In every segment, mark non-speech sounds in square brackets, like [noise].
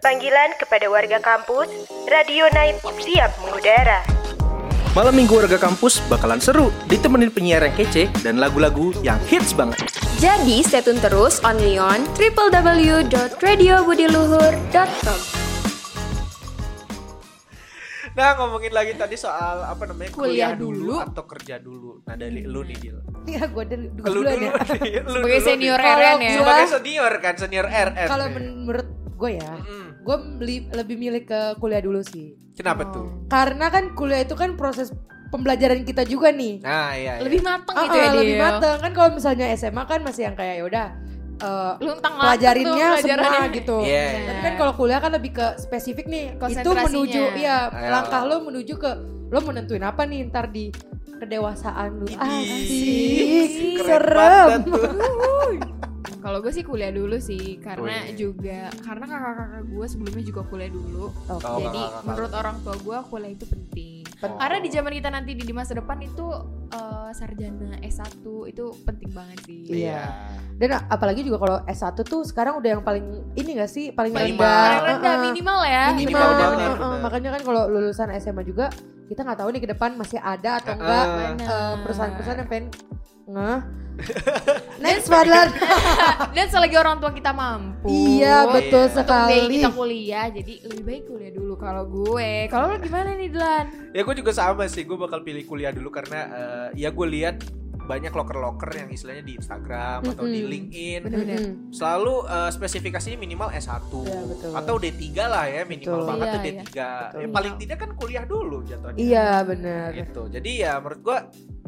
Panggilan kepada warga kampus, Radio Night siap mengudara. Malam minggu warga kampus bakalan seru, ditemenin penyiar yang kece dan lagu-lagu yang hits banget. Jadi stay tune terus only on www.radiobudiluhur.com Nah ngomongin lagi tadi soal apa namanya Kuliah dulu. atau kerja dulu. Nah dari lu nih Dil. Iya, gue dari Lu dulu dulu ya. nih. Lu Sebagai dulu senior RN ya. Sebagai senior kan, senior RN. Kalau gue ya, Mm-mm. gue lebih milih ke kuliah dulu sih. Kenapa tuh? Karena kan kuliah itu kan proses pembelajaran kita juga nih. Nah iya. iya. Lebih mateng Ah, gitu ya ah, lebih dia. mateng kan kalau misalnya SMA kan masih yang kayak ya udah eh, Luntang pelajarinnya semua gitu. [laughs] Iya. Tapi kan kalau kuliah kan lebih ke spesifik nih. Itu menuju ya Ayo. langkah lo menuju ke lo menentuin apa nih ntar di kedewasaan lu. Idih. Asik, Keren serem. [laughs] Kalau gue sih kuliah dulu sih karena Wih. juga karena kakak-kakak gue sebelumnya juga kuliah dulu. Oh, Jadi kakak-kakak. menurut orang tua gue kuliah itu penting. Penting. Karena di zaman kita nanti di, di masa depan itu eh, sarjana S1 itu penting banget sih. Iya. Dan apalagi juga kalau S1 tuh sekarang udah yang paling ini gak sih paling Minimal. rendah. Paling rendah minimal ya. Minimal. Minimal, benar, Heeh, benar, benar. Makanya kan kalau lulusan SMA juga kita nggak tahu nih ke depan masih ada atau enggak eh, perusahaan-perusahaan yang pengen ngeh. [laughs] Next Fadlan. [laughs] Dan selagi orang tua kita mampu. iya betul Iya. Untuk biaya sekali. kita kuliah, jadi lebih baik kuliah dulu kalau gue. Kalau lo gimana nih Dilan? Ya gue juga sama sih, gue bakal pilih kuliah dulu karena eh, ya gue lihat banyak loker-loker yang istilahnya di Instagram atau di. LinkedIn Bener-bener. Mm-mm. selalu eh, spesifikasinya minimal S1 Iya, betul. atau D3 lah ya minimal Betul. banget Iya, tuh iya. D3 Betul. ya, paling tidak kan kuliah dulu jatuhnya Iya benar. gitu jadi ya menurut gue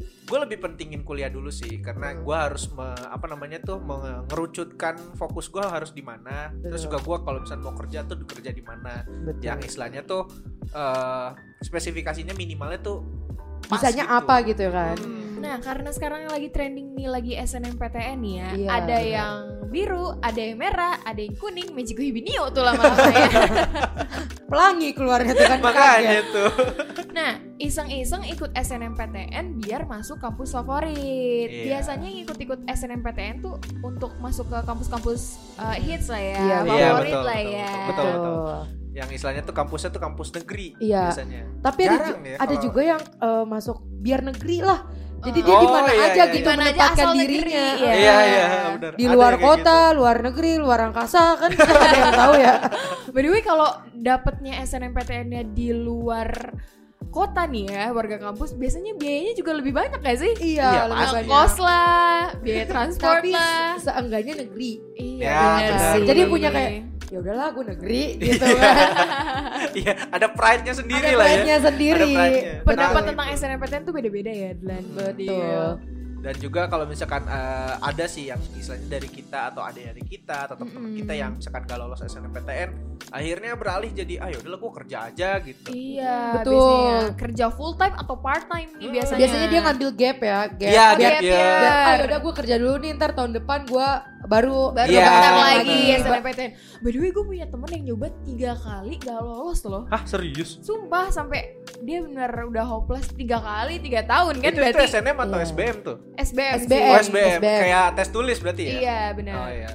gue lebih pentingin kuliah dulu sih karena Hmm. gue harus me- apa namanya tuh mengerucutkan fokus gue harus di mana terus juga gue kalau misalnya mau kerja tuh kerja di mana yang istilahnya tuh eh, spesifikasinya minimalnya tuh pas Bisanya gitu. apa gitu kan? Hmm. Nah, karena sekarang yang lagi trending nih lagi SNMPTN nih ya. Iya, ada benar. yang biru, ada yang merah, ada yang kuning, Magico Hibinio tuh lama-lama ya. [laughs] Pelangi keluarnya tuh kan. [laughs] makanya tuh Nah, iseng-iseng ikut SNMPTN biar masuk kampus favorit. Iya. Biasanya yang ikut-ikut SNMPTN tuh untuk masuk ke kampus-kampus uh, hits lah ya, Iya, Iya, favorit betul, lah betul, ya. betul, betul. Betul. yang istilahnya tuh kampusnya tuh kampus negeri Iya. biasanya Tapi ada, Jarang ju- ya ada kalau- juga yang eh, masuk biar negeri lah. Jadi Oh. dia di Oh, mana iya, aja iya, gitu Di aja menempatkan asal negeri, dirinya. ya. iya iya benar Di Ada luar kayak kota, gitu. luar negeri, luar angkasa kan [laughs] ada yang tahu ya. By the way kalau dapetnya SNMPTN-nya di luar kota nih ya warga kampus biasanya biayanya juga lebih banyak gak sih? Iya, Iya, lebih banyak. Kos lah, biaya [laughs] transport Tapi lah. seenggaknya negeri. Iya, Ya, bener benar. sih. Jadi punya kayak ya udahlah gue negeri [laughs] gitu kan. iya ada pride-nya sendiri ada lah ya pride-nya sendiri. Ada pride-nya. pendapat Betul. tentang SNMPTN tuh beda-beda ya, Dlan. Betul. Dan juga kalau misalkan eh, ada sih yang istilahnya dari kita atau ada dari kita atau teman-teman Mm-mm. kita yang misalkan gak lolos SNMPTN akhirnya beralih jadi ayo udahlah gue kerja aja gitu Iya, Betul. biasanya kerja full time atau part time nih Hmm. biasanya. Biasanya dia ngambil gap ya, gap. Iya, biar, gap ya. year. biar, ah udah gue kerja dulu nih ntar tahun depan gue baru baru Iya. daftar Iya. lagi SNMPTN. By the way, gue punya temen yang nyoba tiga kali gak lolos loh. Hah serius? Sumpah sampai dia bener udah hopeless tiga kali tiga tahun kan itu, itu berarti SNM atau Iya. SBM tuh? SBM, SBM. Oh SBM, SBM. kayak tes tulis berarti ya? Iya benar. Oh iya.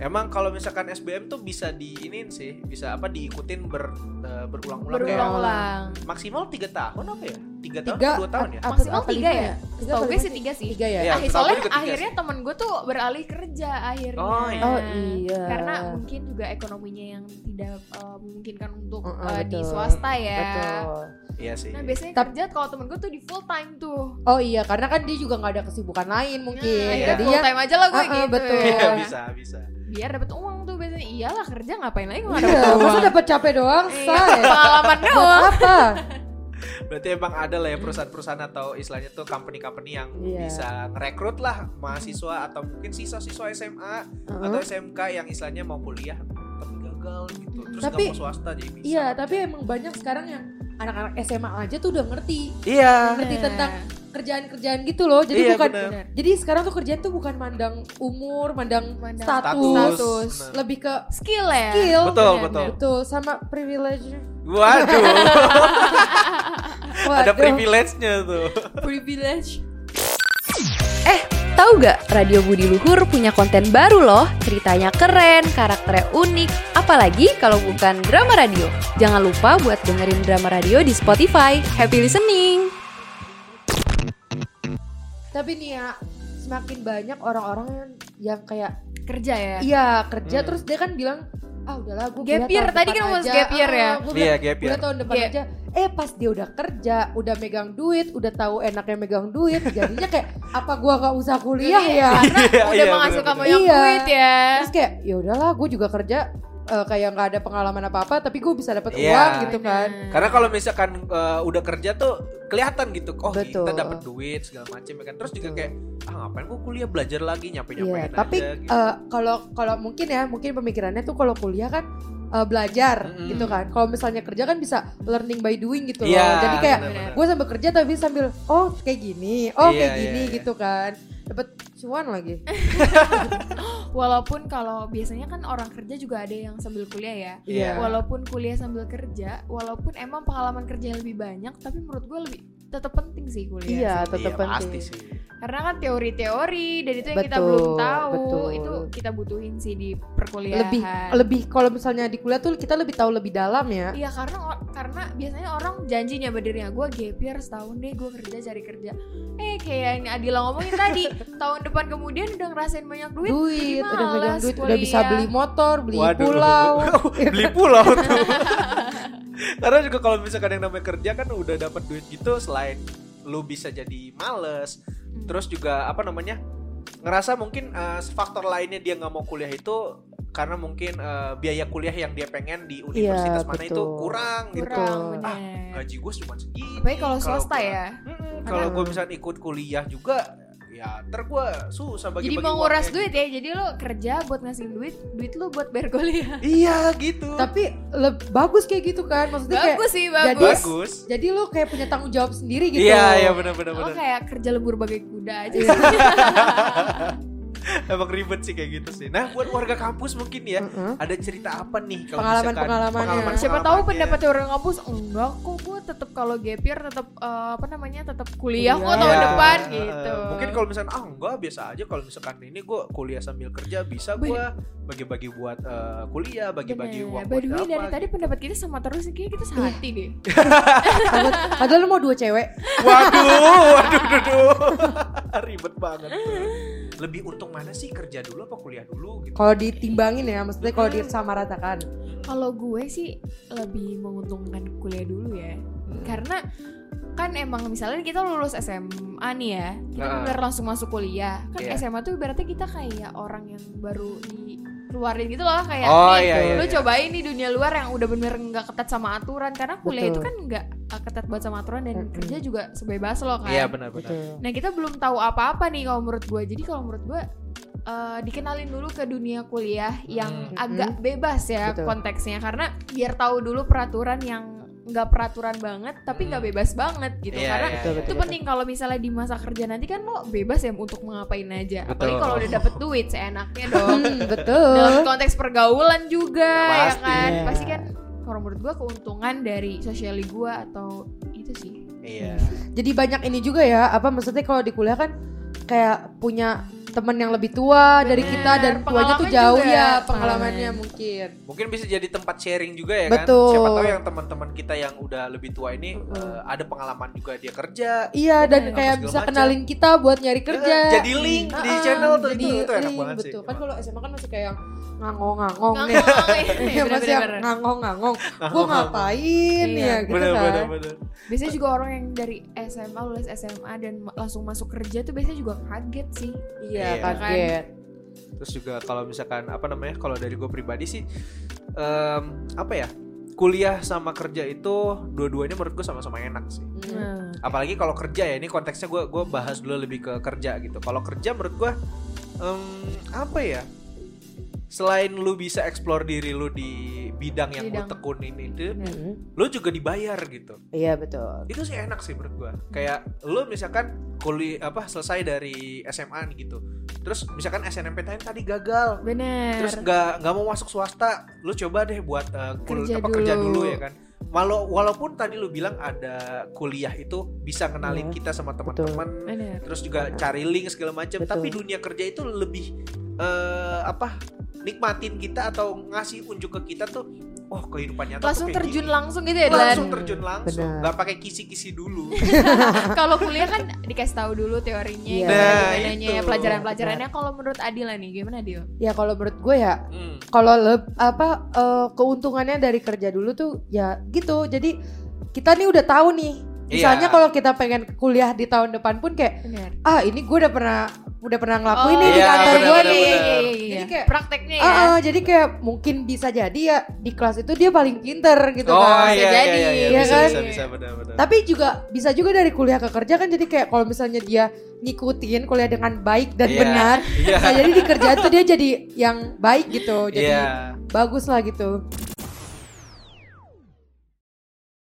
Emang kalau misalkan SBM tuh bisa diinin sih, bisa apa diikutin ber, eh, berulang-ulang kayak Berulang-ulang. maksimal tiga tahun apa ya? Tiga tahun tiga dua tahun ya? Maksimal tiga lima ya? Tiga Tau gue sih tiga sih. Tiga ya. Ah, setahu soalnya akhirnya sih. temen gue tuh beralih kerja akhirnya. Oh, iya. Oh iya. Karena mungkin juga ekonominya yang tidak eh, memungkinkan untuk Mm-mm, eh, di swasta ya. Betul. Iya sih. Nah biasanya Tap- kerja kalau temen gue tuh di full time tuh. Oh iya, karena kan dia juga nggak ada kesibukan lain mungkin. Nah, Iya. Jadi Jadi ya full time aja lah gue ah, gitu. betul. ya. Iya bisa bisa. Biar dapat uang tuh biasanya. Iyalah kerja ngapain lagi kalau nggak Iya, dapat masa uang. dapat capek doang, Iya, say. [laughs] Pengalaman doang. apa? [laughs] Berarti emang ada lah ya perusahaan-perusahaan atau istilahnya tuh company-company yang Iya. bisa ngerekrut lah mahasiswa atau mungkin siswa-siswa SMA Heeh. atau SMK yang istilahnya mau kuliah tapi gagal gitu. Terus Tapi- mau swasta jadi bisa. Iya, tapi emang banyak sekarang yang anak-anak SMA aja tuh udah ngerti. Iya. Ngerti tentang kerjaan-kerjaan gitu loh. Jadi Iya, bukan bener. Jadi sekarang tuh kerjaan tuh bukan mandang umur, mandang, Mandang status, status. Bener. lebih ke skill ya. skill. Betul, Bener, betul. Betul, sama privilege. Waduh, [laughs] ada Waduh. privilege-nya tuh. Privilege. Tahu gak, Radio Budi Luhur punya konten baru loh. Ceritanya keren, karakternya unik. Apalagi kalau bukan drama radio. Jangan lupa buat dengerin drama radio di Spotify. Happy listening! Tapi nih ya, semakin banyak orang-orang yang, kayak Kerja ya. iya kerja Hmm. terus dia kan bilang ah udahlah gue Gap year, tadi kan ngomong gap year ya. Iya, gap year. Tahun depan Iya. aja. Eh pas dia udah kerja, udah megang duit, udah tahu enaknya megang duit, jadinya kayak apa gua nggak usah kuliah ya? Karena Iya, udah iya, menghasilkan banyak Iya. duit ya. Terus kayak ya udahlah, gue juga kerja eh, kayak nggak ada pengalaman apa apa, tapi gue bisa dapat Iya. uang gitu kan. Karena kalau misalkan uh, udah kerja tuh kelihatan gitu, oh Betul. kita dapat duit segala macam ya kan. Terus juga Betul. kayak ah ngapain gue kuliah belajar lagi nyampe Iya, nyampein tapi gitu. eh, kalau kalau mungkin ya, mungkin pemikirannya tuh kalau kuliah kan eh, belajar Mm-mm. gitu kan. Kalau misalnya kerja kan bisa learning by doing gitu loh. Iya, Jadi kayak gue sambil kerja tapi sambil oh kayak gini, oh Iya, kayak iya, gini iya. gitu kan. Dapat cuan lagi. [laughs] Walaupun kalau biasanya kan orang kerja juga ada yang sambil kuliah ya. Iya. Walaupun kuliah sambil kerja, walaupun emang pengalaman kerja lebih banyak, tapi menurut gue lebih tetap penting sih kuliah. Iya, sih. tetap Iya, penting. pasti sih. Karena kan teori-teori dan itu yang kita Betul, belum tahu, betul. itu kita butuhin sih di perkuliahan. lebih lebih kalau misalnya di kuliah tuh kita lebih tahu lebih dalam ya Iya karena karena biasanya orang janjinya berdirinya gue gap year setahun deh gue kerja cari kerja eh kayak yang Adila ngomongin tadi [laughs] tahun depan kemudian udah ngerasain banyak duit, duit udah malas duit udah bisa kuliah. beli motor beli Waduh. pulau [laughs] beli pulau tuh. [laughs] Karena juga kalau misalkan yang namanya kerja kan udah dapat duit gitu selain lu bisa jadi males, Hmm. terus juga apa namanya? ngerasa mungkin eh, faktor lainnya dia nggak mau kuliah itu karena mungkin eh, biaya kuliah yang dia pengen di universitas mana itu betul. kurang gitu. Betul. bener Gaji gue cuma segini. Apalagi kalau swasta gua- ya Mm-mm, Kalau gue misalnya ikut kuliah juga, ya ntar gue susah bagi jadi menguras duit ya jadi lo kerja buat ngasih duit duit lo buat bayar kuliah [laughs] Iya gitu. tapi le- bagus kayak gitu kan maksudnya kayak bagus sih jadi- bagus bagus. jadi lu kayak punya tanggung jawab sendiri gitu Iya iya benar benar lo kayak kerja lembur bagai kuda aja sih. [laughs] [laughs] [laughs] Emang ribet sih kayak gitu sih. Nah buat warga kampus mungkin ya Mm-mm. ada cerita apa nih kalau Pengalaman-pengalamannya. misalkan siapa tahu pendapat orang kampus enggak kok gue tetap kalau gap year tetap eh, apa namanya tetap kuliah kok Kuliah. tahun Iya, depan eh, gitu Mungkin kalau misalkan ah enggak biasa aja kalau misalkan ini gue kuliah sambil kerja bisa gue bagi-bagi buat eh, kuliah, bagi-bagi Bener. uang buat apa. dari tadi pendapat kita sama terus kayaknya kita sehati deh. [laughs] padahal, padahal lu mau dua cewek Waduh, waduh, waduh, [laughs] ribet banget. Lebih untung mana sih kerja dulu apa kuliah dulu gitu? kalau ditimbangin ya maksudnya kalau disamaratakan Kalau gue sih lebih menguntungkan kuliah dulu ya. Hmm. Karena kan emang misalnya kita lulus SMA nih ya, kita Nah. bener langsung masuk kuliah. Kan Iya. SMA tuh berarti kita kayak orang yang baru dikeluarin gitu loh kayak Oh, nih, iya, iya, lu iya. cobain nih dunia luar yang udah bener nggak ketat sama aturan karena kuliah Betul. itu kan nggak ketat banget sama aturan dan Mm-mm. kerja juga sebebas lo kan. Iya benar-benar. betul Nah kita belum tahu apa-apa nih kalau menurut gue. Jadi kalau menurut gue eh, dikenalin dulu ke dunia kuliah yang Hmm. agak bebas ya Betul. konteksnya karena biar tahu dulu peraturan yang nggak peraturan banget tapi nggak bebas banget gitu Iya, karena iya, Betul, iya. itu betul. penting kalau misalnya di masa kerja nanti kan lo bebas ya untuk mengapain aja Betul. apalagi kalau udah dapet duit seenaknya [laughs] dong betul dalam konteks pergaulan juga Ya, ya, pasti. kan Iya. pasti kan kalau menurut gue keuntungan dari sosiali gue atau itu sih Iya. jadi banyak ini juga ya apa maksudnya kalau di kuliah kan kayak punya teman yang lebih tua dari Bener, kita dan tuanya tuh jauh juga. ya pengalamannya Pengalaman. mungkin Mungkin bisa jadi tempat sharing juga ya Betul. kan. Siapa tahu yang teman-teman kita yang udah lebih tua ini Mm-mm. eh, ada pengalaman juga dia kerja. iya dan kayak bisa macam. kenalin kita buat nyari kerja Eh, Jadi link di Ah, channel tuh jadi itu, itu enak link, banget sih. betul kan kalau SMA kan masih kayak [laughs] yang ngangong-ngangong nih iya, Iya, masih ngangong-ngangong gue ngapain Iya. ya gitu Bener, kan. Biasanya juga orang yang dari SMA lulus SMA dan langsung masuk kerja tuh biasanya juga kaget sih. iya Iya. kaget Terus juga kalau misalkan apa namanya? Kalau dari gue pribadi sih em, apa ya? Kuliah sama kerja itu dua-duanya menurut gue sama-sama enak sih. Hmm. Apalagi kalau kerja ya, ini konteksnya gue gue bahas dulu lebih ke kerja gitu. Kalau kerja menurut gue em, apa ya? Selain lu bisa explore diri lu di bidang yang Bidang. tekunin itu, Hmm. lu juga dibayar gitu. iya betul Itu sih enak sih menurut gua. Kayak lu misalkan kuliah apa selesai dari SMA nih gitu. Terus misalkan SNMPTN tadi gagal. Bener. Terus nggak nggak mau masuk swasta, lu coba deh buat uh, kul- Kerja apa, kerja dulu. dulu ya kan. walau walaupun tadi lu bilang ada kuliah itu bisa kenalin Iya, kita sama teman-teman terus juga cari link segala macam tapi dunia kerja itu lebih eh, apa nikmatin kita atau ngasih unjuk ke kita tuh oh kehidupan nyata Langsung tuh kayak terjun gini. langsung gitu ya Dan. langsung terjun langsung Benar. nggak pakai kisi-kisi dulu [laughs] Kalau kuliah kan dikasih tahu dulu teorinya, gimana Nah, gimananya, itu. pelajaran-pelajarannya. Kalau menurut Adila nih, gimana Adil? Ya kalau menurut gue ya Hmm. kalau leb- apa eh, keuntungannya dari kerja dulu tuh ya gitu. Jadi kita nih udah tahu nih. Misalnya Iya. kalau kita pengen kuliah di tahun depan pun kayak Benar. ah ini gue udah pernah udah pernah ngelakuin Oh, nih di iya, kantor benar, gue nih. benar. Jadi kayak prakteknya ya. Ah, jadi kayak mungkin bisa jadi ya di kelas itu dia paling pinter gitu oh kan. iya, iya, jadi. iya, iya, Iya bisa, kan? bisa bisa benar-benar Tapi juga bisa juga dari kuliah ke kerja kan jadi kayak kalau misalnya dia ngikutin kuliah dengan baik dan Iya. benar, Iya. nah jadi di kerjaan tuh dia jadi yang baik gitu. Jadi Iya. bagus lah gitu.